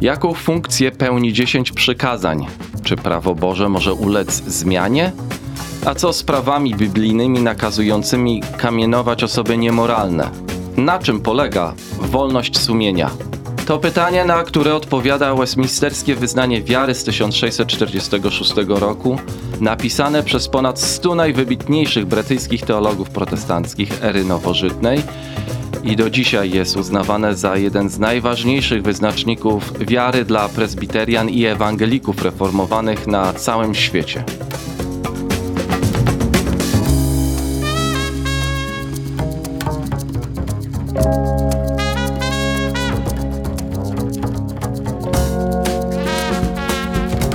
Jaką funkcję pełni dziesięć przykazań? Czy prawo Boże może ulec zmianie? A co z prawami biblijnymi nakazującymi kamienować osoby niemoralne? Na czym polega wolność sumienia? To pytanie, na które odpowiada Westminsterskie wyznanie wiary z 1646 roku, napisane przez ponad 100 najwybitniejszych brytyjskich teologów protestanckich ery nowożytnej i do dzisiaj jest uznawane za jeden z najważniejszych wyznaczników wiary dla prezbiterian i ewangelików reformowanych na całym świecie.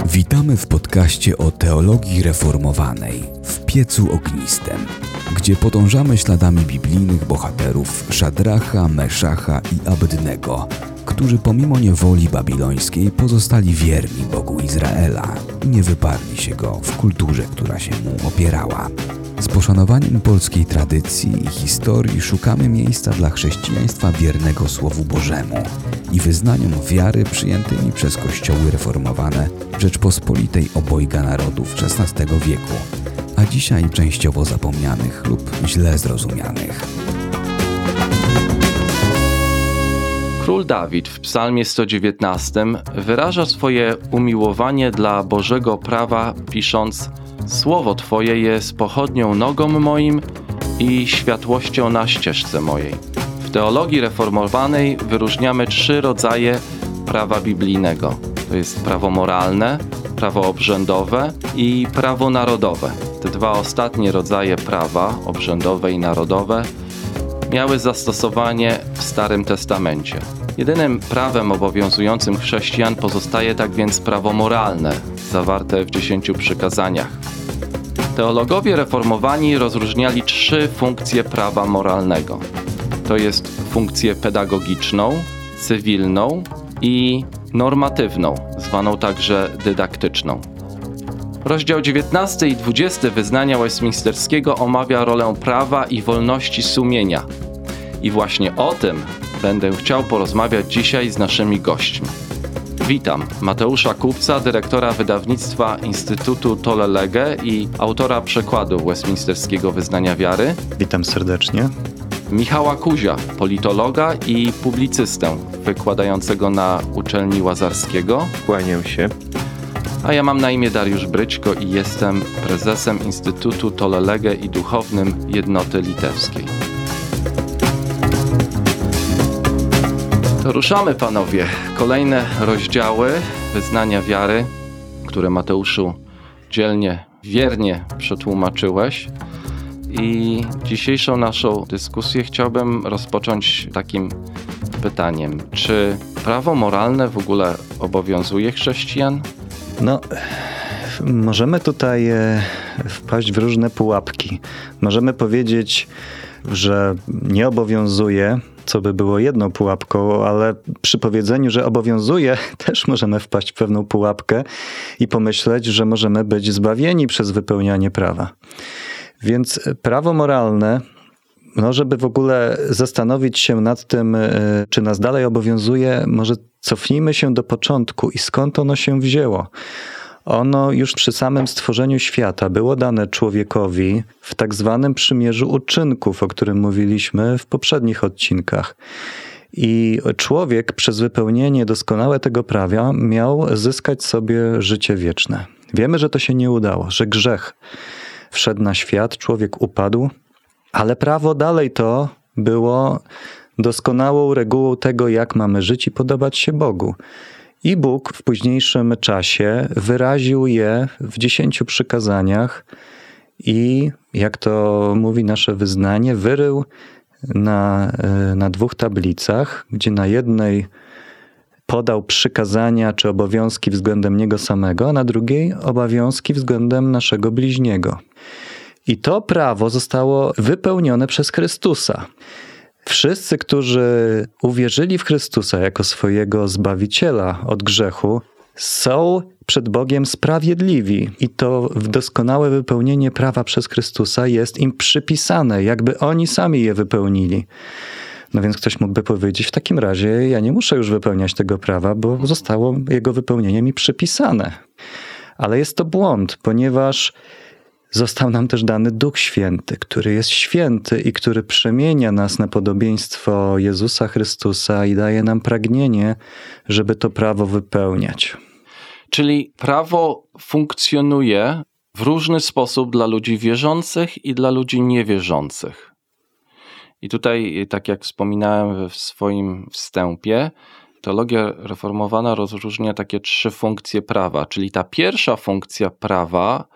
Witamy w podcaście o teologii reformowanej w piecu ognistym, gdzie podążamy śladami biblijnych bohaterów Szadracha, Meszacha i Abednego, którzy pomimo niewoli babilońskiej pozostali wierni Bogu Izraela i nie wyparli się go w kulturze, która się mu opierała. Z poszanowaniem polskiej tradycji i historii szukamy miejsca dla chrześcijaństwa wiernego Słowu Bożemu i wyznaniom wiary przyjętymi przez kościoły reformowane Rzeczpospolitej obojga narodów XVI wieku, dzisiaj częściowo zapomnianych lub źle zrozumianych. Król Dawid w Psalmie 119 wyraża swoje umiłowanie dla Bożego prawa, pisząc: Słowo Twoje jest pochodnią nogom moim i światłością na ścieżce mojej. W teologii reformowanej wyróżniamy trzy rodzaje prawa biblijnego: to jest prawo moralne, prawo obrzędowe i prawo narodowe. Te dwa ostatnie rodzaje prawa, obrzędowe i narodowe, miały zastosowanie w Starym Testamencie. Jedynym prawem obowiązującym chrześcijan pozostaje tak więc prawo moralne, zawarte w dziesięciu przykazaniach. Teologowie reformowani rozróżniali trzy funkcje prawa moralnego. To jest funkcję pedagogiczną, cywilną i normatywną, zwaną także dydaktyczną. Rozdział 19 i 20 wyznania Westminsterskiego omawia rolę prawa i wolności sumienia. I właśnie o tym będę chciał porozmawiać dzisiaj z naszymi gośćmi. Witam Mateusza Kupca, dyrektora wydawnictwa Instytutu Tolelege i autora przekładu Westminsterskiego Wyznania Wiary. Witam serdecznie. Michała Kuzia, politologa i publicystę wykładającego na uczelni Łazarskiego. Kłaniam się. A ja mam na imię Dariusz Bryćko i jestem prezesem Instytutu Tolelege i duchownym Jednoty Litewskiej. To ruszamy, panowie. Kolejne rozdziały wyznania wiary, które Mateuszu dzielnie, wiernie przetłumaczyłeś. I dzisiejszą naszą dyskusję chciałbym rozpocząć takim pytaniem: czy prawo moralne w ogóle obowiązuje chrześcijan? No, możemy tutaj e, wpaść w różne pułapki. Możemy powiedzieć, że nie obowiązuje, co by było jedną pułapką, ale przy powiedzeniu, że obowiązuje, też możemy wpaść w pewną pułapkę i pomyśleć, że możemy być zbawieni przez wypełnianie prawa. Więc prawo moralne, no żeby w ogóle zastanowić się nad tym, e, czy nas dalej obowiązuje, może cofnijmy się do początku i skąd ono się wzięło. Ono już przy samym stworzeniu świata było dane człowiekowi w tak zwanym przymierzu uczynków, o którym mówiliśmy w poprzednich odcinkach. I człowiek przez wypełnienie doskonałe tego prawa miał zyskać sobie życie wieczne. Wiemy, że to się nie udało, że grzech wszedł na świat, człowiek upadł, ale prawo dalej to było doskonałą regułą tego, jak mamy żyć i podobać się Bogu. I Bóg w późniejszym czasie wyraził je w dziesięciu przykazaniach i, jak to mówi nasze wyznanie, wyrył na, na dwóch tablicach, gdzie na jednej podał przykazania czy obowiązki względem niego samego, a na drugiej obowiązki względem naszego bliźniego. I to prawo zostało wypełnione przez Chrystusa. Wszyscy, którzy uwierzyli w Chrystusa jako swojego zbawiciela od grzechu, są przed Bogiem sprawiedliwi i to doskonałe wypełnienie prawa przez Chrystusa jest im przypisane, jakby oni sami je wypełnili. No więc ktoś mógłby powiedzieć, w takim razie ja nie muszę już wypełniać tego prawa, bo zostało jego wypełnienie mi przypisane. Ale jest to błąd, ponieważ został nam też dany Duch Święty, który jest święty i który przemienia nas na podobieństwo Jezusa Chrystusa i daje nam pragnienie, żeby to prawo wypełniać. Czyli prawo funkcjonuje w różny sposób dla ludzi wierzących i dla ludzi niewierzących. I tutaj, tak jak wspominałem w swoim wstępie, teologia reformowana rozróżnia takie trzy funkcje prawa. Czyli ta pierwsza funkcja prawa,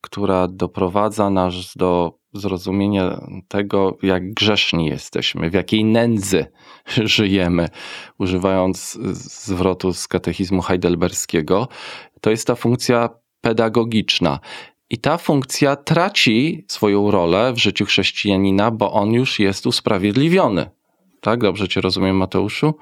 która doprowadza nas do zrozumienia tego, jak grzeszni jesteśmy, w jakiej nędzy żyjemy, używając zwrotu z katechizmu heidelberskiego, to jest ta funkcja pedagogiczna. I ta funkcja traci swoją rolę w życiu chrześcijanina, bo on już jest usprawiedliwiony. Tak? Dobrze Cię rozumiem, Mateuszu?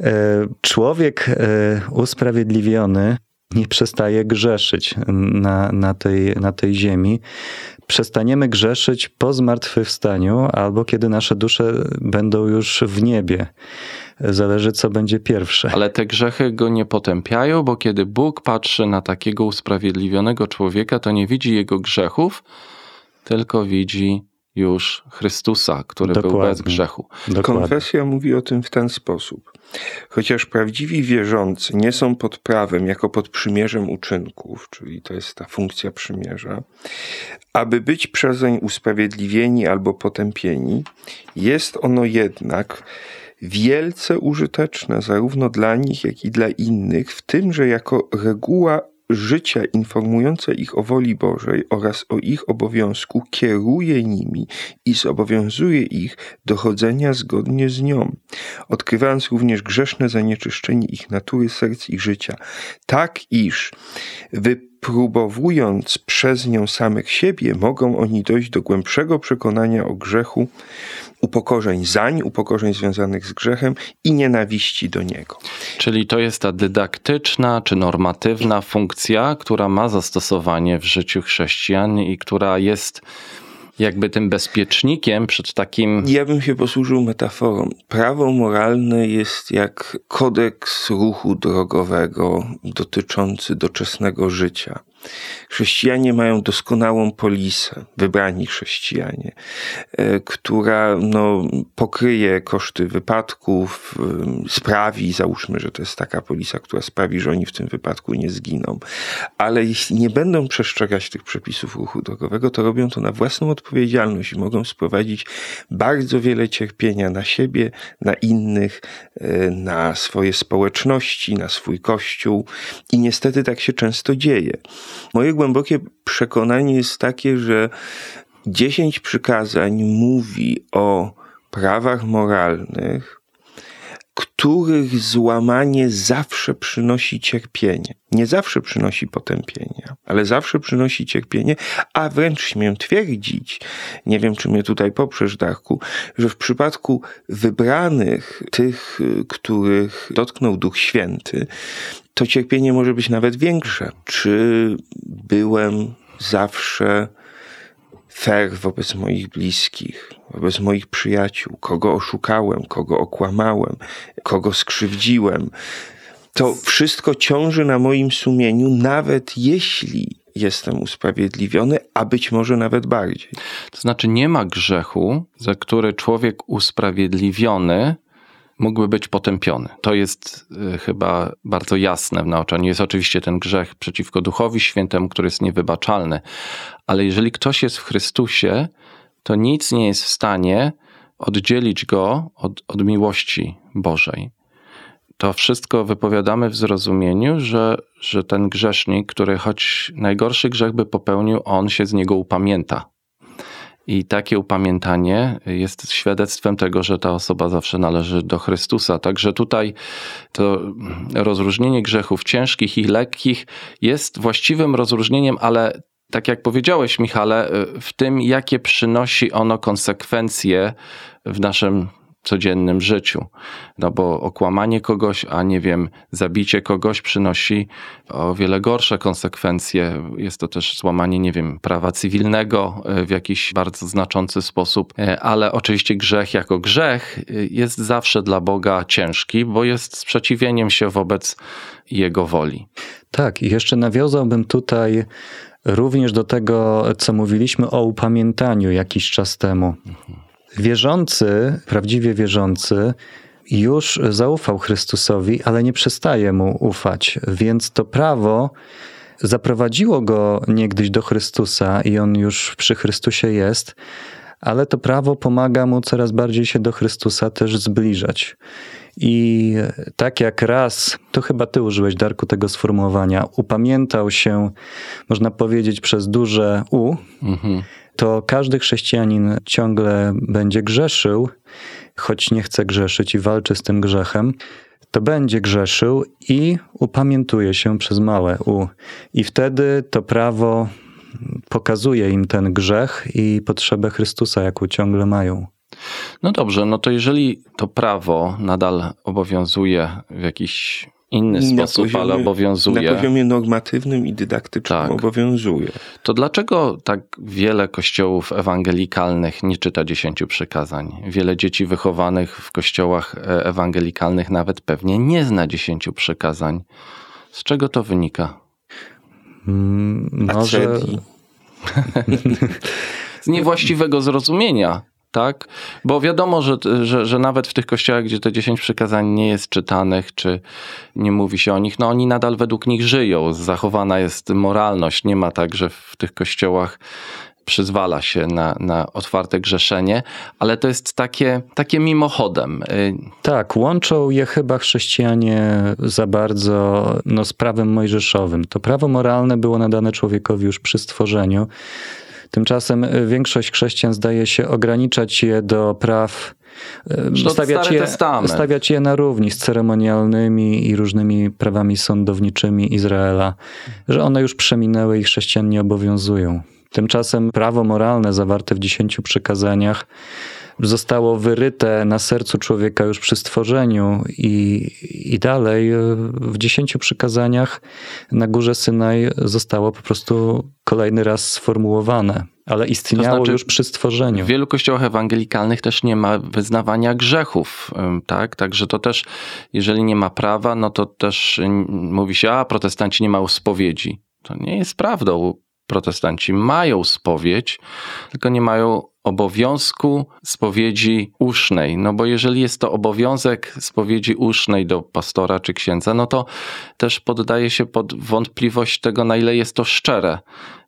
E, człowiek e, usprawiedliwiony nie przestaje grzeszyć na, na, tej, na tej ziemi. Przestaniemy grzeszyć po zmartwychwstaniu albo kiedy nasze dusze będą już w niebie. Zależy, co będzie pierwsze. Ale te grzechy go nie potępiają, bo kiedy Bóg patrzy na takiego usprawiedliwionego człowieka, to nie widzi jego grzechów, tylko widzi już Chrystusa, który Dokładnie. był bez grzechu. Dokładnie. Konfesja mówi o tym w ten sposób. Chociaż prawdziwi wierzący nie są pod prawem jako pod przymierzem uczynków, czyli to jest ta funkcja przymierza, aby być przezeń usprawiedliwieni albo potępieni, jest ono jednak wielce użyteczne zarówno dla nich, jak i dla innych, w tym, że jako reguła życia informujące ich o woli Bożej oraz o ich obowiązku kieruje nimi i zobowiązuje ich do chodzenia zgodnie z nią, odkrywając również grzeszne zanieczyszczenie ich natury, serc i życia, tak iż wypróbowując przez nią samych siebie, mogą oni dojść do głębszego przekonania o grzechu, upokorzeń zań, upokorzeń związanych z grzechem i nienawiści do niego. Czyli to jest ta dydaktyczna czy normatywna funkcja, która ma zastosowanie w życiu chrześcijan i która jest jakby tym bezpiecznikiem przed takim. Ja bym się posłużył metaforą. Prawo moralne jest jak kodeks ruchu drogowego dotyczący doczesnego życia. Chrześcijanie mają doskonałą polisę, wybrani chrześcijanie, e, która no, pokryje koszty wypadków, sprawi, załóżmy, że to jest taka polisa, która sprawi, że oni w tym wypadku nie zginą. Ale jeśli nie będą przestrzegać tych przepisów ruchu drogowego, to robią to na własną odpowiedzialność i mogą sprowadzić bardzo wiele cierpienia na siebie, na innych, e, na swoje społeczności, na swój kościół. I niestety tak się często dzieje. Moje głębokie przekonanie jest takie, że dziesięć przykazań mówi o prawach moralnych, których złamanie zawsze przynosi cierpienie. Nie zawsze przynosi potępienia, ale zawsze przynosi cierpienie, a wręcz śmiem twierdzić, nie wiem czy mnie tutaj poprzesz, Darku, że w przypadku wybranych, tych, których dotknął Duch Święty, to cierpienie może być nawet większe. Czy byłem zawsze fair wobec moich bliskich, wobec moich przyjaciół, kogo oszukałem, kogo okłamałem, kogo skrzywdziłem? To wszystko ciąży na moim sumieniu, nawet jeśli jestem usprawiedliwiony, a być może nawet bardziej. To znaczy, nie ma grzechu, za który człowiek usprawiedliwiony mógłby być potępiony. To jest y, chyba bardzo jasne w nauczaniu. Jest oczywiście ten grzech przeciwko Duchowi Świętemu, który jest niewybaczalny, ale jeżeli ktoś jest w Chrystusie, to nic nie jest w stanie oddzielić go od, od miłości Bożej. To wszystko wypowiadamy w zrozumieniu, że, że ten grzesznik, który choć najgorszy grzech by popełnił, on się z niego upamięta i takie upamiętanie jest świadectwem tego, że ta osoba zawsze należy do Chrystusa. Także tutaj to rozróżnienie grzechów ciężkich i lekkich jest właściwym rozróżnieniem, ale tak jak powiedziałeś, Michale, w tym, jakie przynosi ono konsekwencje w naszym codziennym życiu. No bo okłamanie kogoś, a nie wiem, zabicie kogoś przynosi o wiele gorsze konsekwencje. Jest to też złamanie, nie wiem, prawa cywilnego w jakiś bardzo znaczący sposób, ale oczywiście grzech jako grzech jest zawsze dla Boga ciężki, bo jest sprzeciwieniem się wobec Jego woli. Tak, i jeszcze nawiązałbym tutaj również do tego, co mówiliśmy o upamiętaniu jakiś czas temu. Wierzący, prawdziwie wierzący, już zaufał Chrystusowi, ale nie przestaje mu ufać, więc to prawo zaprowadziło go niegdyś do Chrystusa i on już przy Chrystusie jest, ale to prawo pomaga mu coraz bardziej się do Chrystusa też zbliżać. I tak jak raz, to chyba ty użyłeś, Darku, tego sformułowania, upamiętał się, można powiedzieć, przez duże U, mhm. To każdy chrześcijanin ciągle będzie grzeszył, choć nie chce grzeszyć i walczy z tym grzechem, to będzie grzeszył i upamiętuje się przez małe U. I wtedy to prawo pokazuje im ten grzech i potrzebę Chrystusa, jaką ciągle mają. No dobrze, no to jeżeli to prawo nadal obowiązuje w jakiś inny na sposób, poziomie, ale obowiązuje. Na poziomie normatywnym i dydaktycznym tak. obowiązuje. To dlaczego tak wiele kościołów ewangelikalnych nie czyta dziesięciu przykazań? Wiele dzieci wychowanych w kościołach e, ewangelikalnych nawet pewnie nie zna dziesięciu przykazań. Z czego to wynika? Mm, może... Z niewłaściwego zrozumienia tak? Bo wiadomo, że, że, że nawet w tych kościołach, gdzie te dziesięć przykazań nie jest czytanych, czy nie mówi się o nich, no oni nadal według nich żyją. Zachowana jest moralność. Nie ma tak, że w tych kościołach przyzwala się na, na otwarte grzeszenie, ale to jest takie, takie mimochodem. Tak, łączą je chyba chrześcijanie za bardzo no, z prawem mojżeszowym. To prawo moralne było nadane człowiekowi już przy stworzeniu. Tymczasem y, większość chrześcijan zdaje się ograniczać je do praw y, stawiać je, stawiać je na równi z ceremonialnymi i różnymi prawami sądowniczymi Izraela, że one już przeminęły i chrześcijan nie obowiązują. Tymczasem prawo moralne zawarte w dziesięciu przykazaniach zostało wyryte na sercu człowieka już przy stworzeniu i, i dalej w dziesięciu przykazaniach na górze Synaj zostało po prostu kolejny raz sformułowane. Ale istniało to znaczy, już przy stworzeniu. W wielu kościołach ewangelikalnych też nie ma wyznawania grzechów, tak? Także to też, jeżeli nie ma prawa, no to też mówi się, a protestanci nie mają spowiedzi. To nie jest prawdą. Protestanci mają spowiedź, tylko nie mają obowiązku spowiedzi usznej. No bo jeżeli jest to obowiązek spowiedzi usznej do pastora czy księdza, no to też poddaje się pod wątpliwość tego, na ile jest to szczere.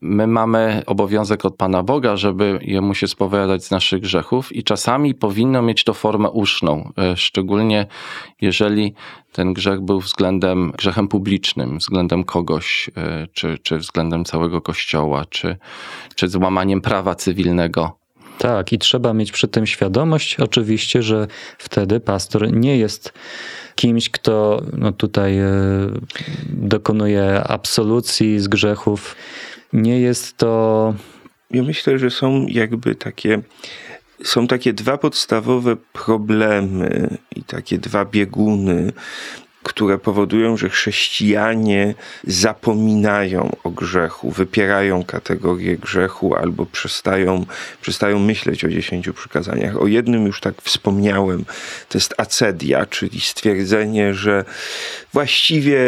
My mamy obowiązek od Pana Boga, żeby jemu się spowiadać z naszych grzechów i czasami powinno mieć to formę uszną, e, szczególnie jeżeli ten grzech był względem grzechem publicznym, względem kogoś, e, czy, czy względem całego kościoła, czy, czy złamaniem prawa cywilnego. Tak, i trzeba mieć przy tym świadomość, oczywiście, że wtedy pastor nie jest kimś, kto no tutaj e, dokonuje absolucji z grzechów. Nie jest to. Ja myślę, że są jakby takie. Są takie dwa podstawowe problemy i takie dwa bieguny które powodują, że chrześcijanie zapominają o grzechu, wypierają kategorię grzechu albo przestają, przestają myśleć o dziesięciu przykazaniach. O jednym już tak wspomniałem, to jest acedia, czyli stwierdzenie, że właściwie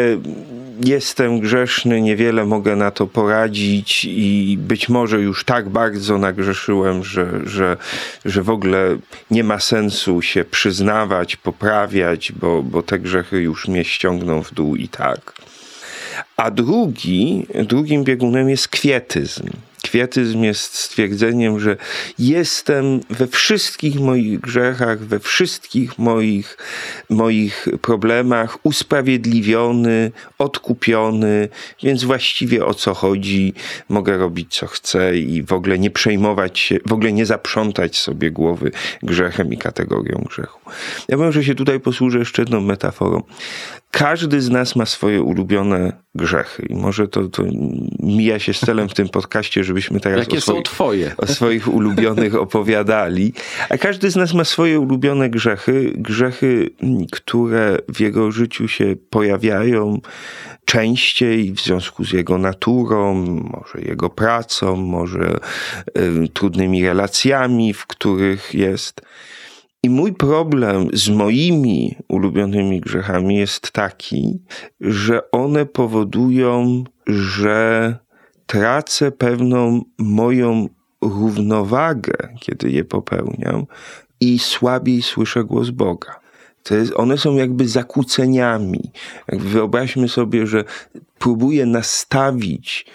jestem grzeszny, niewiele mogę na to poradzić i być może już tak bardzo nagrzeszyłem, że, że, że w ogóle nie ma sensu się przyznawać, poprawiać, bo, bo te grzechy już mnie ściągną w dół i tak. A drugi, drugim biegunem jest kwietyzm. Kwietyzm jest stwierdzeniem, że jestem we wszystkich moich grzechach, we wszystkich moich, moich problemach usprawiedliwiony, odkupiony, więc właściwie o co chodzi, mogę robić co chcę i w ogóle nie przejmować się, w ogóle nie zaprzątać sobie głowy grzechem i kategorią grzechu. Ja wiem, że się tutaj posłużę jeszcze jedną metaforą. Każdy z nas ma swoje ulubione grzechy i może to, to mija się z celem w tym podcaście, żebyśmy teraz Jakie o są swoich, twoje? o swoich ulubionych opowiadali. A każdy z nas ma swoje ulubione grzechy, grzechy, które w jego życiu się pojawiają częściej w związku z jego naturą, może jego pracą, może y, trudnymi relacjami, w których jest. I mój problem z moimi ulubionymi grzechami jest taki, że one powodują, że tracę pewną moją równowagę, kiedy je popełniam i słabiej słyszę głos Boga. Jest, one są jakby zakłóceniami. Wyobraźmy sobie, że próbuję nastawić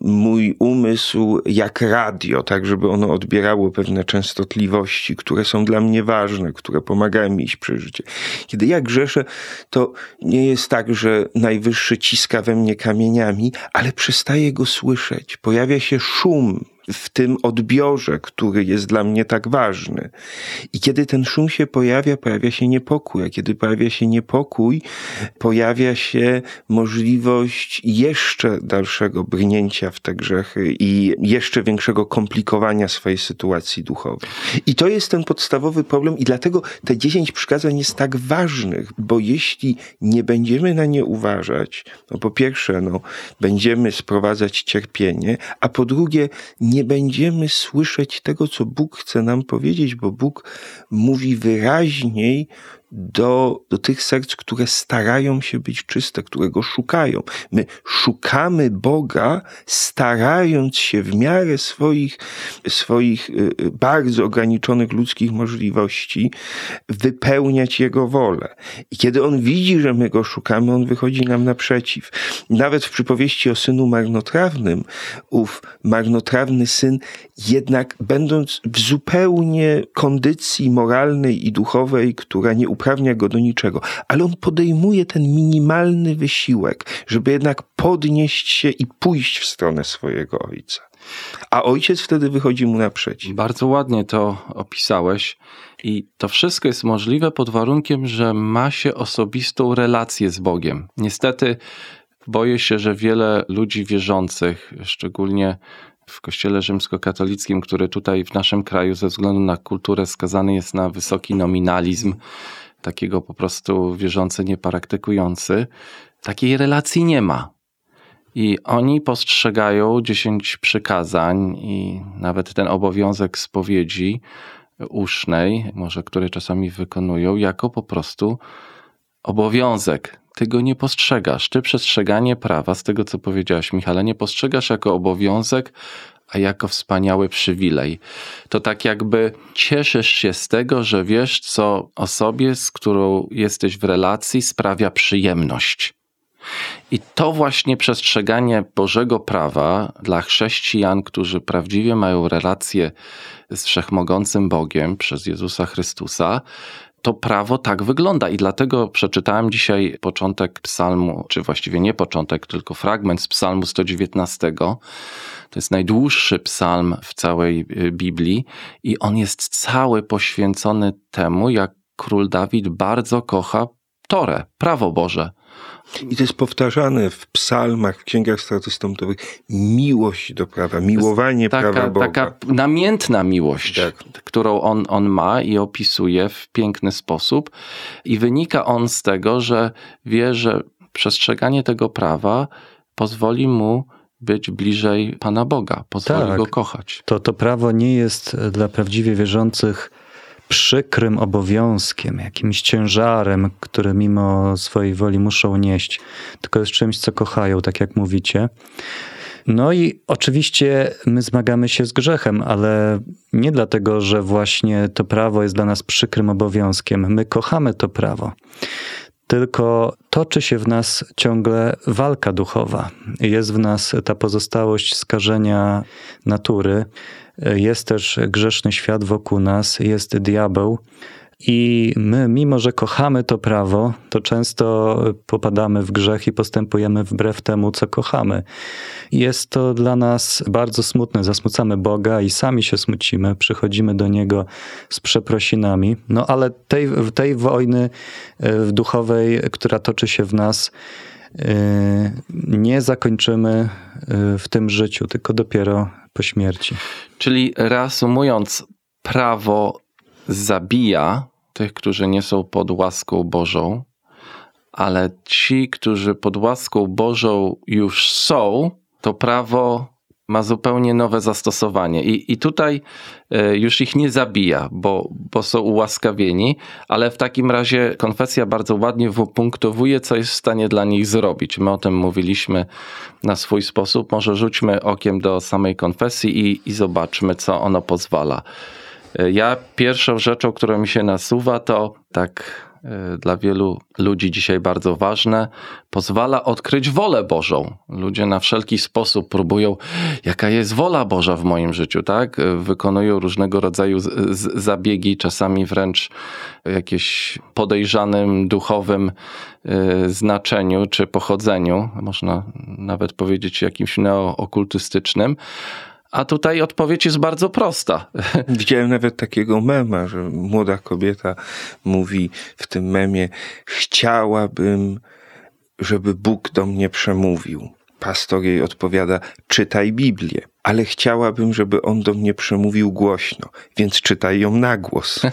mój umysł jak radio, tak żeby ono odbierało pewne częstotliwości, które są dla mnie ważne, które pomagają mi iść przez życie. Kiedy ja grzeszę, to nie jest tak, że najwyższy ciska we mnie kamieniami, ale przestaję go słyszeć. Pojawia się szum w tym odbiorze, który jest dla mnie tak ważny. I kiedy ten szum się pojawia, pojawia się niepokój, a kiedy pojawia się niepokój, pojawia się możliwość jeszcze dalszego brnięcia w te grzechy i jeszcze większego komplikowania swojej sytuacji duchowej. I to jest ten podstawowy problem i dlatego te dziesięć przykazań jest tak ważnych, bo jeśli nie będziemy na nie uważać, no po pierwsze, no, będziemy sprowadzać cierpienie, a po drugie, nie będziemy słyszeć tego, co Bóg chce nam powiedzieć, bo Bóg mówi wyraźniej do, do tych serc, które starają się być czyste, które go szukają. My szukamy Boga, starając się w miarę swoich, swoich y, y, bardzo ograniczonych ludzkich możliwości wypełniać Jego wolę. I kiedy On widzi, że my go szukamy, On wychodzi nam naprzeciw. Nawet w przypowieści o synu marnotrawnym, ów marnotrawny syn, jednak będąc w zupełnie kondycji moralnej i duchowej, która nie uprawnia go do niczego, ale on podejmuje ten minimalny wysiłek, żeby jednak podnieść się i pójść w stronę swojego ojca. A ojciec wtedy wychodzi mu naprzeciw. Bardzo ładnie to opisałeś. I to wszystko jest możliwe pod warunkiem, że ma się osobistą relację z Bogiem. Niestety boję się, że wiele ludzi wierzących, szczególnie w kościele rzymskokatolickim, który tutaj w naszym kraju ze względu na kulturę skazany jest na wysoki nominalizm, takiego po prostu wierzący, niepraktykujący, takiej relacji nie ma. I oni postrzegają dziesięć przykazań i nawet ten obowiązek spowiedzi usznej, może który czasami wykonują, jako po prostu obowiązek. Ty go nie postrzegasz. Ty przestrzeganie prawa, z tego co powiedziałaś, Michale, nie postrzegasz jako obowiązek, a jako wspaniały przywilej. To tak jakby cieszysz się z tego, że wiesz, co osobie, z którą jesteś w relacji, sprawia przyjemność. I to właśnie przestrzeganie Bożego prawa dla chrześcijan, którzy prawdziwie mają relację z wszechmogącym Bogiem przez Jezusa Chrystusa, to prawo tak wygląda. I dlatego przeczytałem dzisiaj początek psalmu, czy właściwie nie początek, tylko fragment z psalmu 119. To jest najdłuższy psalm w całej y, Biblii i on jest cały poświęcony temu, jak król Dawid bardzo kocha Torę, prawo Boże. I to jest powtarzane w psalmach, w księgach statystątowych. Miłość do prawa, miłowanie taka, prawa Boga. Taka namiętna miłość, Tak. którą on, on ma i opisuje w piękny sposób. I wynika on z tego, że wie, że przestrzeganie tego prawa pozwoli mu być bliżej Pana Boga, pozwoli Tak. go kochać. To, to prawo nie jest dla prawdziwie wierzących przykrym obowiązkiem, jakimś ciężarem, który mimo swojej woli muszą nieść, tylko jest czymś, co kochają, tak jak mówicie. No i oczywiście my zmagamy się z grzechem, ale nie dlatego, że właśnie to prawo jest dla nas przykrym obowiązkiem. My kochamy to prawo. Tylko toczy się w nas ciągle walka duchowa. Jest w nas ta pozostałość skażenia natury. Jest też grzeszny świat wokół nas, jest diabeł. I my, mimo że kochamy to prawo, to często popadamy w grzech i postępujemy wbrew temu, co kochamy. Jest to dla nas bardzo smutne. Zasmucamy Boga i sami się smucimy, przychodzimy do Niego z przeprosinami. No ale tej, tej wojny e, duchowej, która toczy się w nas, e, nie zakończymy e, w tym życiu, tylko dopiero po śmierci. Czyli reasumując, prawo zabija tych, którzy nie są pod łaską Bożą, ale ci, którzy pod łaską Bożą już są, to prawo ma zupełnie nowe zastosowanie. I, i tutaj e, już ich nie zabija, bo, bo są ułaskawieni, ale w takim razie konfesja bardzo ładnie wypunktowuje, co jest w stanie dla nich zrobić. My o tym mówiliśmy na swój sposób. Może rzućmy okiem do samej konfesji i, i zobaczmy, co ono pozwala. E, ja pierwszą rzeczą, która mi się nasuwa, to tak dla wielu ludzi dzisiaj bardzo ważne, pozwala odkryć wolę Bożą. Ludzie na wszelki sposób próbują, jaka jest wola Boża w moim życiu, tak? Wykonują różnego rodzaju zabiegi, czasami wręcz jakieś podejrzanym duchowym y, znaczeniu czy pochodzeniu, można nawet powiedzieć jakimś neookultystycznym. A tutaj odpowiedź jest bardzo prosta. Widziałem nawet takiego mema, że młoda kobieta mówi w tym memie: Chciałabym, żeby Bóg do mnie przemówił. Pastor jej odpowiada: Czytaj Biblię, ale chciałabym, żeby on do mnie przemówił głośno, więc czytaj ją na głos.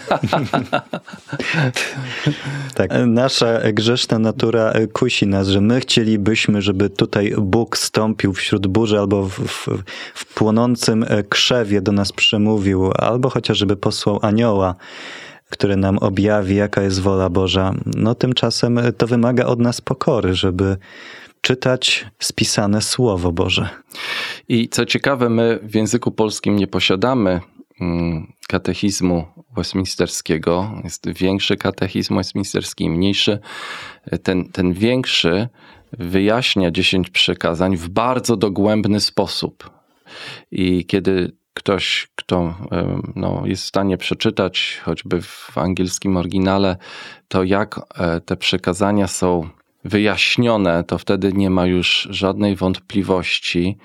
tak. Nasza grzeszna natura kusi nas, że my chcielibyśmy, żeby tutaj Bóg stąpił wśród burzy albo w, w, w płonącym krzewie do nas przemówił, albo chociażby posłał anioła który nam objawi, jaka jest wola Boża. No tymczasem to wymaga od nas pokory, żeby czytać spisane Słowo Boże. I co ciekawe, my w języku polskim nie posiadamy mm, katechizmu westminsterskiego. Jest większy katechizm westminsterski i mniejszy. Ten, ten większy wyjaśnia dziesięć przekazań w bardzo dogłębny sposób. I kiedy ktoś, kto no, jest w stanie przeczytać, choćby w angielskim oryginale, to jak e, te przekazania są wyjaśnione, to wtedy nie ma już żadnej wątpliwości,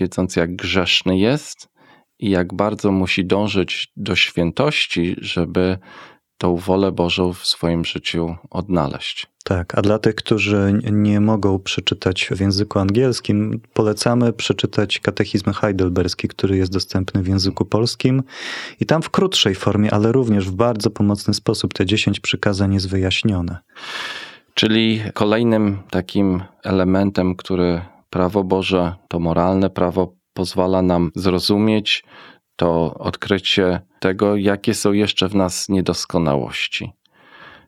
wiedząc jak grzeszny jest i jak bardzo musi dążyć do świętości, żeby tą wolę Bożą w swoim życiu odnaleźć. Tak, a dla tych, którzy nie mogą przeczytać w języku angielskim, polecamy przeczytać katechizm heidelberski, który jest dostępny w języku polskim i tam w krótszej formie, ale również w bardzo pomocny sposób te dziesięć przykazań jest wyjaśnione. Czyli kolejnym takim elementem, który prawo Boże, to moralne prawo pozwala nam zrozumieć, to odkrycie tego, jakie są jeszcze w nas niedoskonałości.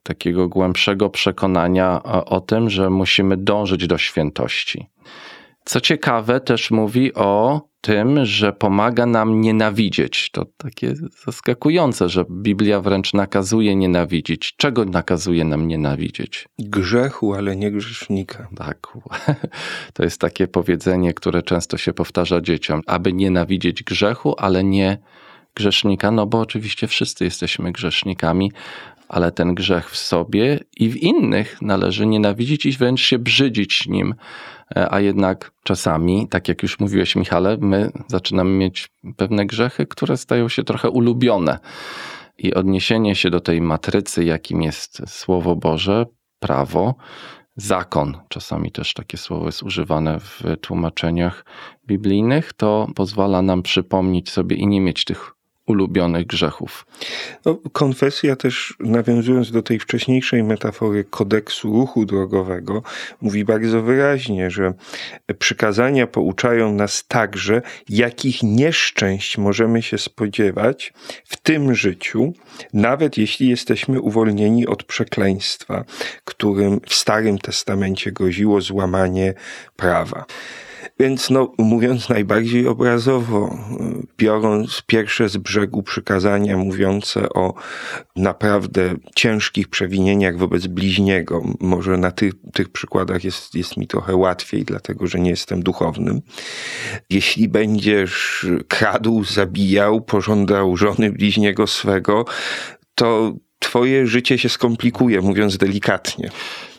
Takiego głębszego przekonania o, o tym, że musimy dążyć do świętości. Co ciekawe, też mówi o tym, że pomaga nam nienawidzieć. To takie zaskakujące, że Biblia wręcz nakazuje nienawidzić. Czego nakazuje nam nienawidzieć? Grzechu, ale nie grzesznika. Tak. To jest takie powiedzenie, które często się powtarza dzieciom, aby nienawidzieć grzechu, ale nie grzesznika, no bo oczywiście wszyscy jesteśmy grzesznikami, ale ten grzech w sobie i w innych należy nienawidzić i wręcz się brzydzić nim. E, a jednak czasami, tak jak już mówiłeś, Michale, my zaczynamy mieć pewne grzechy, które stają się trochę ulubione. I odniesienie się do tej matrycy, jakim jest Słowo Boże, prawo, zakon, czasami też takie słowo jest używane w tłumaczeniach biblijnych, to pozwala nam przypomnieć sobie i nie mieć tych ulubionych grzechów. No, konfesja też, nawiązując do tej wcześniejszej metafory kodeksu ruchu drogowego, mówi bardzo wyraźnie, że przykazania pouczają nas także, jakich nieszczęść możemy się spodziewać w tym życiu, nawet jeśli jesteśmy uwolnieni od przekleństwa, którym w Starym Testamencie groziło złamanie prawa. Więc no, mówiąc najbardziej obrazowo, biorąc pierwsze z brzegu przykazania mówiące o naprawdę ciężkich przewinieniach wobec bliźniego, może na tych, tych przykładach jest, jest mi trochę łatwiej, dlatego że nie jestem duchownym. Jeśli będziesz kradł, zabijał, pożądał żony bliźniego swego, to twoje życie się skomplikuje, mówiąc delikatnie.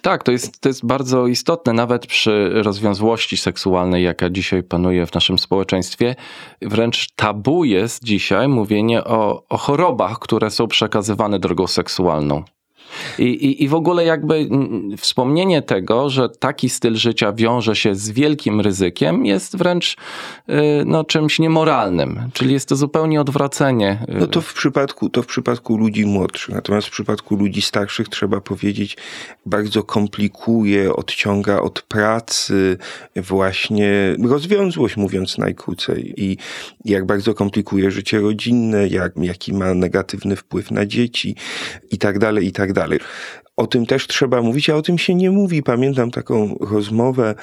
Tak, to jest, to jest bardzo istotne, nawet przy rozwiązłości seksualnej, jaka dzisiaj panuje w naszym społeczeństwie. Wręcz tabu jest dzisiaj mówienie o, o chorobach, które są przekazywane drogą seksualną. I, i, I w ogóle jakby mm, wspomnienie tego, że taki styl życia wiąże się z wielkim ryzykiem, jest wręcz y, no, czymś niemoralnym. Czyli jest to zupełnie odwracanie. y, No to w przypadku, to w przypadku ludzi młodszych, natomiast w przypadku ludzi starszych trzeba powiedzieć, bardzo komplikuje, odciąga od pracy właśnie rozwiązłość, mówiąc najkrócej. I jak bardzo komplikuje życie rodzinne, jak, jaki ma negatywny wpływ na dzieci i tak dalej, i tak dalej. O tym też trzeba mówić, a o tym się nie mówi. Pamiętam taką rozmowę,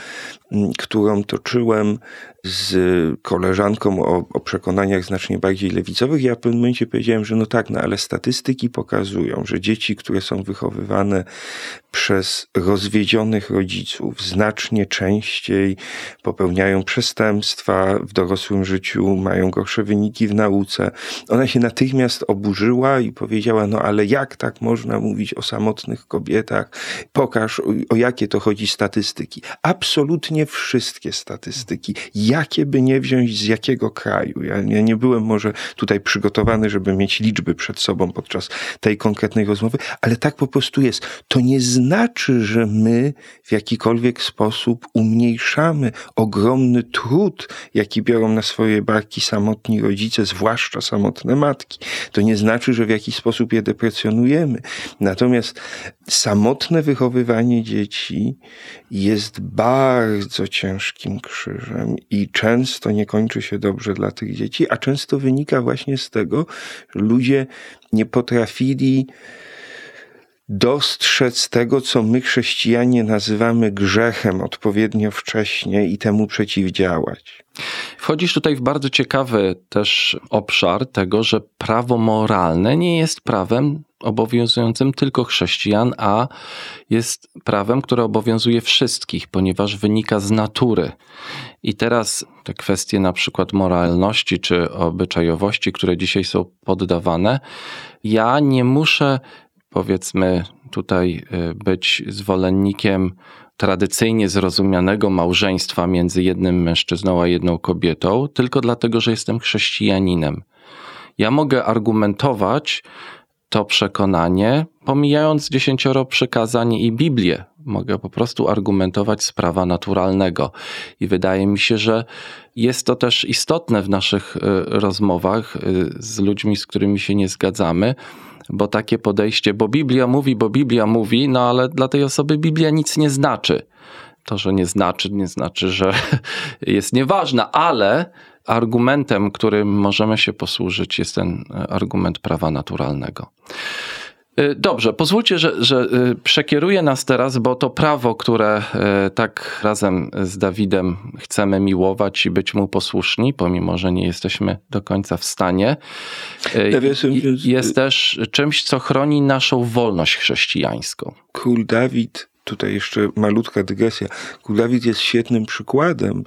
m, którą toczyłem z koleżanką o, o przekonaniach znacznie bardziej lewicowych. Ja w pewnym momencie powiedziałem, że no tak, no ale statystyki pokazują, że dzieci, które są wychowywane przez rozwiedzionych rodziców, znacznie częściej popełniają przestępstwa w dorosłym życiu, mają gorsze wyniki w nauce. Ona się natychmiast oburzyła i powiedziała: No, ale jak tak można mówić o samotnych kobietach? Pokaż, o, o jakie to chodzi statystyki. Absolutnie wszystkie statystyki jakie by nie wziąć z jakiego kraju. Ja, ja nie byłem może tutaj przygotowany, żeby mieć liczby przed sobą podczas tej konkretnej rozmowy, ale tak po prostu jest. To nie znaczy, że my w jakikolwiek sposób umniejszamy ogromny trud, jaki biorą na swoje barki samotni rodzice, zwłaszcza samotne matki. To nie znaczy, że w jakiś sposób je deprecjonujemy. Natomiast samotne wychowywanie dzieci jest bardzo ciężkim krzyżem i często nie kończy się dobrze dla tych dzieci, a często wynika właśnie z tego, że ludzie nie potrafili dostrzec tego, co my chrześcijanie nazywamy grzechem odpowiednio wcześnie i temu przeciwdziałać. Wchodzisz tutaj w bardzo ciekawy też obszar tego, że prawo moralne nie jest prawem obowiązującym tylko chrześcijan, a jest prawem, które obowiązuje wszystkich, ponieważ wynika z natury. I teraz te kwestie na przykład moralności czy obyczajowości, które dzisiaj są poddawane, ja nie muszę powiedzmy tutaj y, być zwolennikiem tradycyjnie zrozumianego małżeństwa między jednym mężczyzną a jedną kobietą, tylko dlatego, że jestem chrześcijaninem. Ja mogę argumentować to przekonanie, pomijając dziesięcioro przykazań i Biblię. Mogę po prostu argumentować z prawa naturalnego. I wydaje mi się, że jest to też istotne w naszych y, rozmowach y, z ludźmi, z którymi się nie zgadzamy, bo takie podejście, bo Biblia mówi, bo Biblia mówi, no ale dla tej osoby Biblia nic nie znaczy. To, że nie znaczy, nie znaczy, że jest nieważna, ale argumentem, którym możemy się posłużyć, jest ten argument prawa naturalnego. Dobrze, pozwólcie, że, że przekieruję nas teraz, bo to prawo, które tak razem z Dawidem chcemy miłować i być mu posłuszni, pomimo że nie jesteśmy do końca w stanie, jest też czymś, co chroni naszą wolność chrześcijańską. Król Dawid tutaj jeszcze malutka dygresja. Król Dawid jest świetnym przykładem,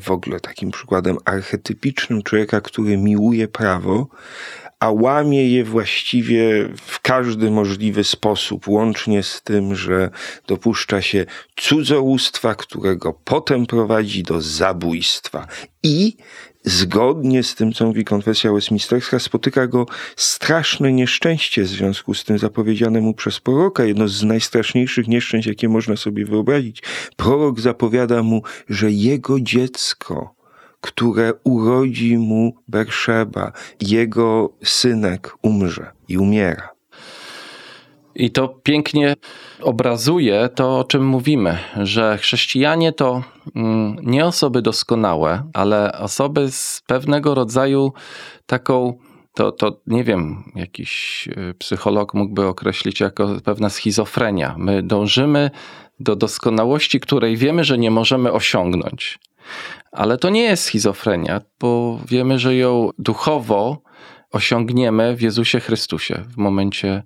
w ogóle takim przykładem archetypicznym człowieka, który miłuje prawo, a łamie je właściwie w każdy możliwy sposób, łącznie z tym, że dopuszcza się cudzołóstwa, którego potem prowadzi do zabójstwa. I zgodnie z tym, co mówi konfesja westminsterska, spotyka go straszne nieszczęście w związku z tym zapowiedziane mu przez proroka. Jedno z najstraszniejszych nieszczęść, jakie można sobie wyobrazić. Prorok zapowiada mu, że jego dziecko, które urodzi mu Berszeba, jego synek umrze i umiera. I to pięknie obrazuje to, o czym mówimy, że chrześcijanie to nie osoby doskonałe, ale osoby z pewnego rodzaju taką, to, to nie wiem, jakiś psycholog mógłby określić jako pewna schizofrenia. My dążymy do doskonałości, której wiemy, że nie możemy osiągnąć. Ale to nie jest schizofrenia, bo wiemy, że ją duchowo osiągniemy w Jezusie Chrystusie w momencie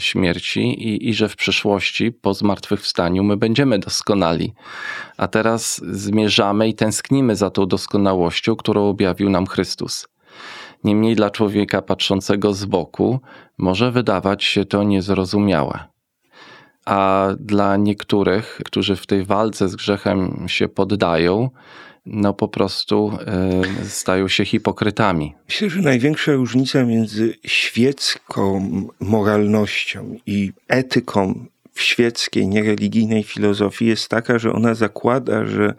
śmierci i, i że w przyszłości, po zmartwychwstaniu, my będziemy doskonali. A teraz zmierzamy i tęsknimy za tą doskonałością, którą objawił nam Chrystus. Niemniej dla człowieka patrzącego z boku może wydawać się to niezrozumiałe. A dla niektórych, którzy w tej walce z grzechem się poddają, no po prostu y, stają się hipokrytami. Myślę, że największa różnica między świecką moralnością i etyką w świeckiej, niereligijnej filozofii jest taka, że ona zakłada, że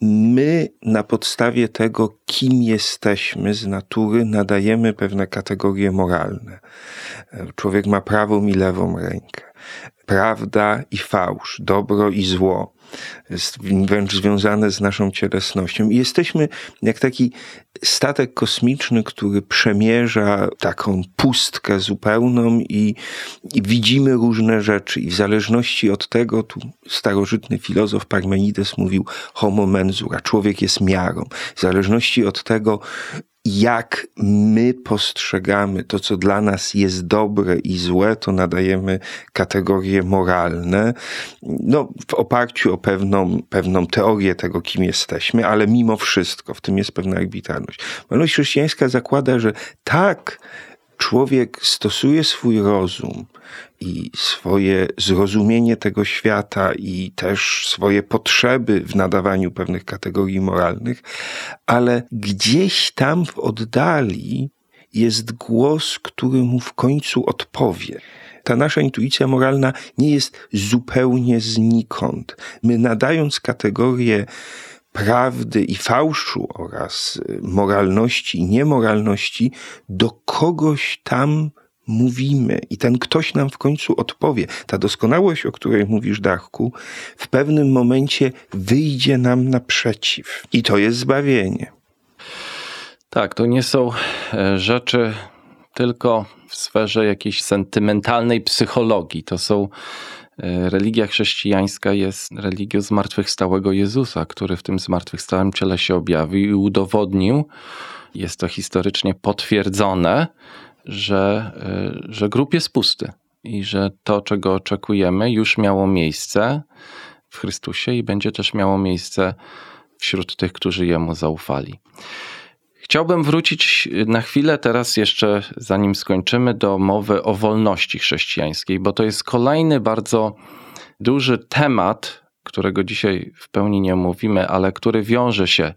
my na podstawie tego, kim jesteśmy z natury, nadajemy pewne kategorie moralne. Człowiek ma prawą i lewą rękę. Prawda i fałsz, dobro i zło jest wręcz związane z naszą cielesnością. I jesteśmy jak taki statek kosmiczny, który przemierza taką pustkę zupełną i, i, widzimy różne rzeczy. I w zależności od tego, tu starożytny filozof Parmenides mówił homo mensura, człowiek jest miarą. W zależności od tego, jak my postrzegamy to, co dla nas jest dobre i złe, to nadajemy kategorie moralne, no, w oparciu o pewną, pewną teorię tego, kim jesteśmy, ale mimo wszystko w tym jest pewna arbitralność. Moralność chrześcijańska zakłada, że tak, człowiek stosuje swój rozum i swoje zrozumienie tego świata i też swoje potrzeby w nadawaniu pewnych kategorii moralnych, ale gdzieś tam w oddali jest głos, który mu w końcu odpowie. Ta nasza intuicja moralna nie jest zupełnie znikąd. My nadając kategorię prawdy i fałszu oraz moralności i niemoralności do kogoś tam mówimy i ten ktoś nam w końcu odpowie. Ta doskonałość, o której mówisz, Darku, w pewnym momencie wyjdzie nam naprzeciw. I to jest zbawienie. Tak, to nie są e, rzeczy tylko w sferze jakiejś sentymentalnej psychologii. To są religia chrześcijańska jest religią zmartwychwstałego Jezusa, który w tym zmartwychwstałym ciele się objawił i udowodnił, jest to historycznie potwierdzone, że, y, że grób jest pusty i że to, czego oczekujemy, już miało miejsce w Chrystusie i będzie też miało miejsce wśród tych, którzy Jemu zaufali. Chciałbym wrócić na chwilę teraz jeszcze, zanim skończymy, do mowy o wolności chrześcijańskiej, bo to jest kolejny bardzo duży temat, którego dzisiaj w pełni nie omówimy, ale który wiąże się,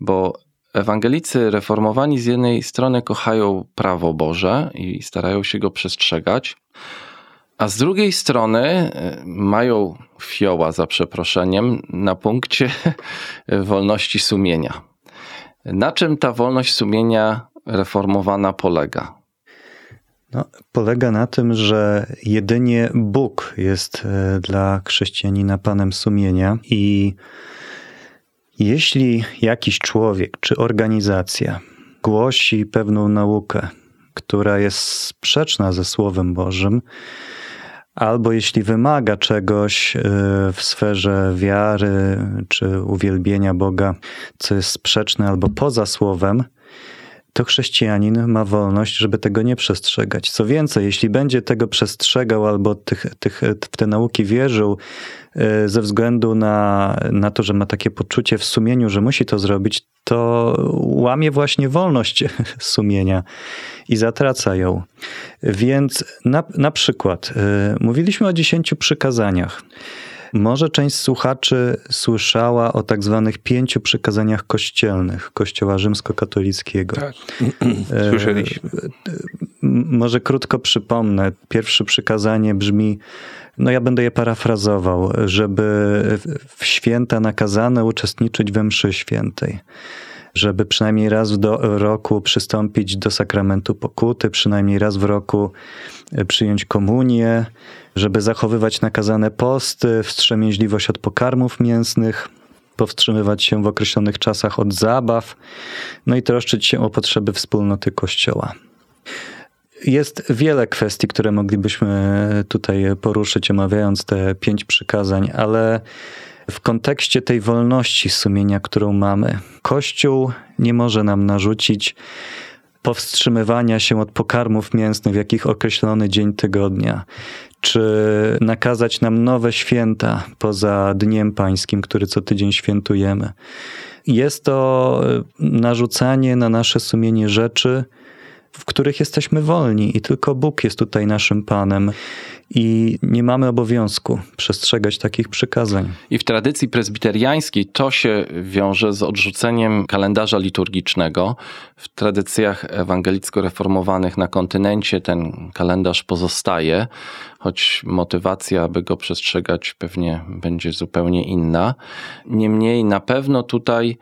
bo Ewangelicy reformowani z jednej strony kochają prawo Boże i starają się go przestrzegać, a z drugiej strony e, mają fioła za przeproszeniem na punkcie wolności sumienia. Na czym ta wolność sumienia reformowana polega? No, polega na tym, że jedynie Bóg jest e, dla chrześcijanina panem sumienia i jeśli jakiś człowiek czy organizacja głosi pewną naukę, która jest sprzeczna ze Słowem Bożym, albo jeśli wymaga czegoś e, w sferze wiary czy uwielbienia Boga, co jest sprzeczne albo poza Słowem, to chrześcijanin ma wolność, żeby tego nie przestrzegać. Co więcej, jeśli będzie tego przestrzegał albo tych, tych, w te nauki wierzył e, ze względu na, na to, że ma takie poczucie w sumieniu, że musi to zrobić, to łamie właśnie wolność sumienia i zatraca ją. Więc na, na przykład e, mówiliśmy o dziesięciu przykazaniach. Może część słuchaczy słyszała o tak zwanych pięciu przykazaniach kościelnych Kościoła rzymskokatolickiego. Tak, słyszeliśmy. Może krótko przypomnę. Pierwsze przykazanie brzmi, no ja będę je parafrazował, żeby w święta nakazane uczestniczyć we mszy świętej żeby przynajmniej raz w do, roku przystąpić do sakramentu pokuty, przynajmniej raz w roku przyjąć komunię, żeby zachowywać nakazane posty, wstrzemięźliwość od pokarmów mięsnych, powstrzymywać się w określonych czasach od zabaw, no i troszczyć się o potrzeby wspólnoty Kościoła. Jest wiele kwestii, które moglibyśmy tutaj poruszyć, omawiając te pięć przykazań, ale w kontekście tej wolności sumienia, którą mamy, Kościół nie może nam narzucić powstrzymywania się od pokarmów mięsnych w jakich określony dzień tygodnia, czy nakazać nam nowe święta poza Dniem Pańskim, który co tydzień świętujemy. Jest to e, narzucanie na nasze sumienie rzeczy, w których jesteśmy wolni i tylko Bóg jest tutaj naszym Panem i nie mamy obowiązku przestrzegać takich przykazań. I w tradycji prezbiteriańskiej to się wiąże z odrzuceniem kalendarza liturgicznego. W tradycjach ewangelicko-reformowanych na kontynencie ten kalendarz pozostaje, choć motywacja, aby go przestrzegać, pewnie będzie zupełnie inna. Niemniej na pewno tutaj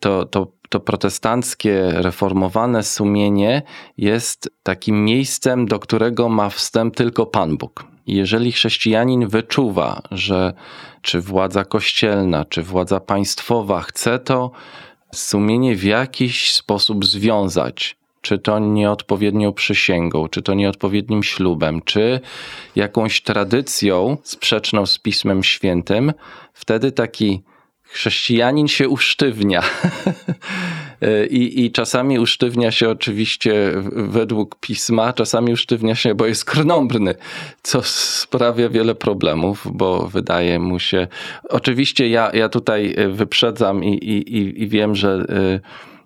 to, to to protestanckie, reformowane sumienie jest takim miejscem, do którego ma wstęp tylko Pan Bóg. Jeżeli chrześcijanin wyczuwa, że czy władza kościelna, czy władza państwowa chce to sumienie w jakiś sposób związać, czy to nieodpowiednią przysięgą, czy to nieodpowiednim ślubem, czy jakąś tradycją sprzeczną z Pismem Świętym, wtedy taki chrześcijanin się usztywnia. I, I czasami usztywnia się oczywiście według pisma, czasami usztywnia się, bo jest krnąbrny, co sprawia wiele problemów, bo wydaje mu się. Oczywiście ja, ja tutaj wyprzedzam i, i, i wiem, że. Y,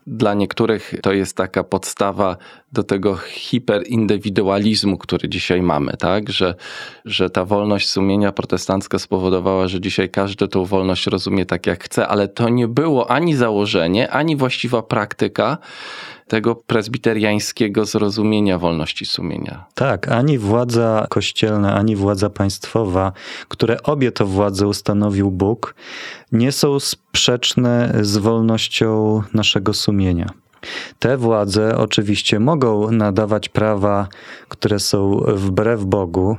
dla niektórych to jest taka podstawa do tego hiperindywidualizmu, który dzisiaj mamy, tak? Że, że ta wolność sumienia protestancka spowodowała, że dzisiaj każdy tą wolność rozumie tak jak chce, ale to nie było ani założenie, ani właściwa praktyka tego prezbiteriańskiego zrozumienia wolności sumienia. Tak, ani władza kościelna, ani władza państwowa, które obie to władze ustanowił Bóg, nie są sprzeczne z wolnością naszego sumienia. Te władze oczywiście mogą nadawać prawa, które są wbrew Bogu,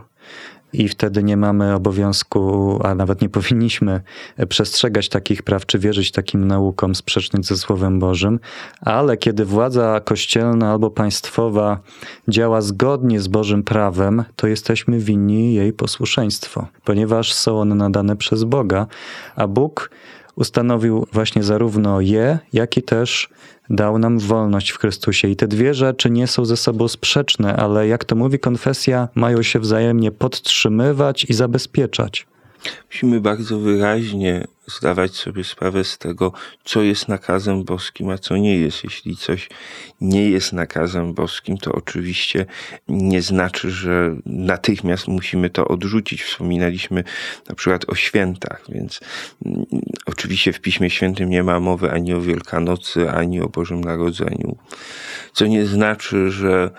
i wtedy nie mamy obowiązku, a nawet nie powinniśmy przestrzegać takich praw, czy wierzyć takim naukom sprzecznym ze Słowem Bożym, ale kiedy władza kościelna albo państwowa działa zgodnie z Bożym prawem, to jesteśmy winni jej posłuszeństwo, ponieważ są one nadane przez Boga, a Bóg ustanowił właśnie zarówno je, jak i też dał nam wolność w Chrystusie. I te dwie rzeczy nie są ze sobą sprzeczne, ale jak to mówi konfesja, mają się wzajemnie podtrzymywać i zabezpieczać. Musimy bardzo wyraźnie zdawać sobie sprawę z tego, co jest nakazem boskim, a co nie jest. Jeśli coś nie jest nakazem boskim, to oczywiście nie znaczy, że natychmiast musimy to odrzucić. Wspominaliśmy na przykład o świętach, więc mm, oczywiście w Piśmie Świętym nie ma mowy ani o Wielkanocy, ani o Bożym Narodzeniu. Co nie znaczy, że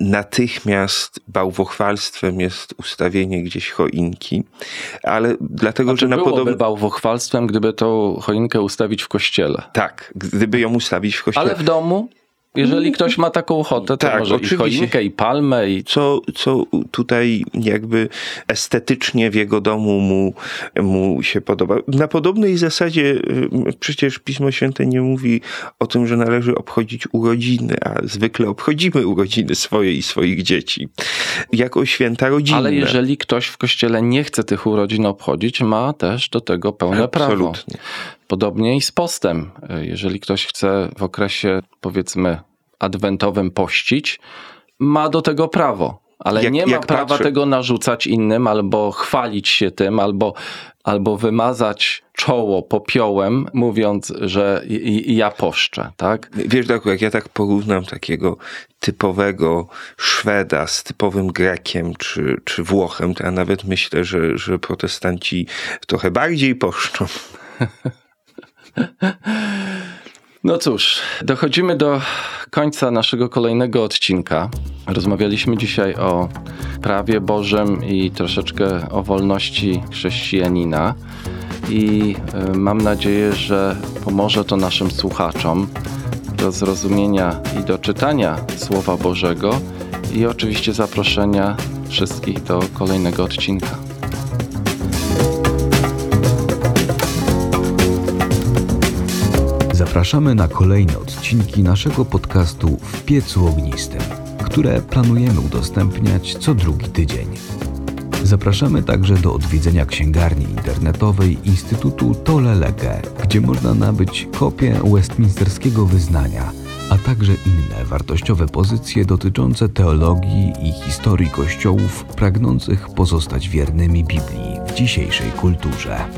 natychmiast bałwochwalstwem jest ustawienie gdzieś choinki, ale dlatego, znaczy, że na podobne... bałwochwalstwem, gdyby tą choinkę ustawić w kościele. Tak, gdyby ją ustawić w kościele. Ale w domu? Jeżeli ktoś ma taką ochotę, to tak, może oczywiście. i choinkę, i palmę. I... Co, co tutaj jakby estetycznie w jego domu mu, mu się podoba. Na podobnej zasadzie y, przecież Pismo Święte nie mówi o tym, że należy obchodzić urodziny, a zwykle obchodzimy urodziny swoje i swoich dzieci. Jako święta rodzinne. Ale jeżeli ktoś w kościele nie chce tych urodzin obchodzić, ma też do tego pełne Absolutnie. prawo. Podobnie i z postem. Jeżeli ktoś chce w okresie, powiedzmy, adwentowym pościć, ma do tego prawo. Ale jak, nie ma prawa patrzy... tego narzucać innym, albo chwalić się tym, albo, albo wymazać czoło popiołem, mówiąc, że i, i ja poszczę, tak? Wiesz, tak, jak ja tak porównam takiego typowego Szweda z typowym Grekiem czy, czy Włochem, to ja nawet myślę, że, że protestanci trochę bardziej poszczą. No cóż, dochodzimy do końca naszego kolejnego odcinka. Rozmawialiśmy dzisiaj o prawie Bożym i troszeczkę o wolności chrześcijanina. I y, mam nadzieję, że pomoże to naszym słuchaczom do zrozumienia i do czytania Słowa Bożego i oczywiście zaproszenia wszystkich do kolejnego odcinka. Zapraszamy na kolejne odcinki naszego podcastu W piecu ognistym, które planujemy udostępniać co drugi tydzień. Zapraszamy także do odwiedzenia księgarni internetowej Instytutu Tolelege, gdzie można nabyć kopię westminsterskiego wyznania, a także inne wartościowe pozycje dotyczące teologii i historii kościołów pragnących pozostać wiernymi Biblii w dzisiejszej kulturze.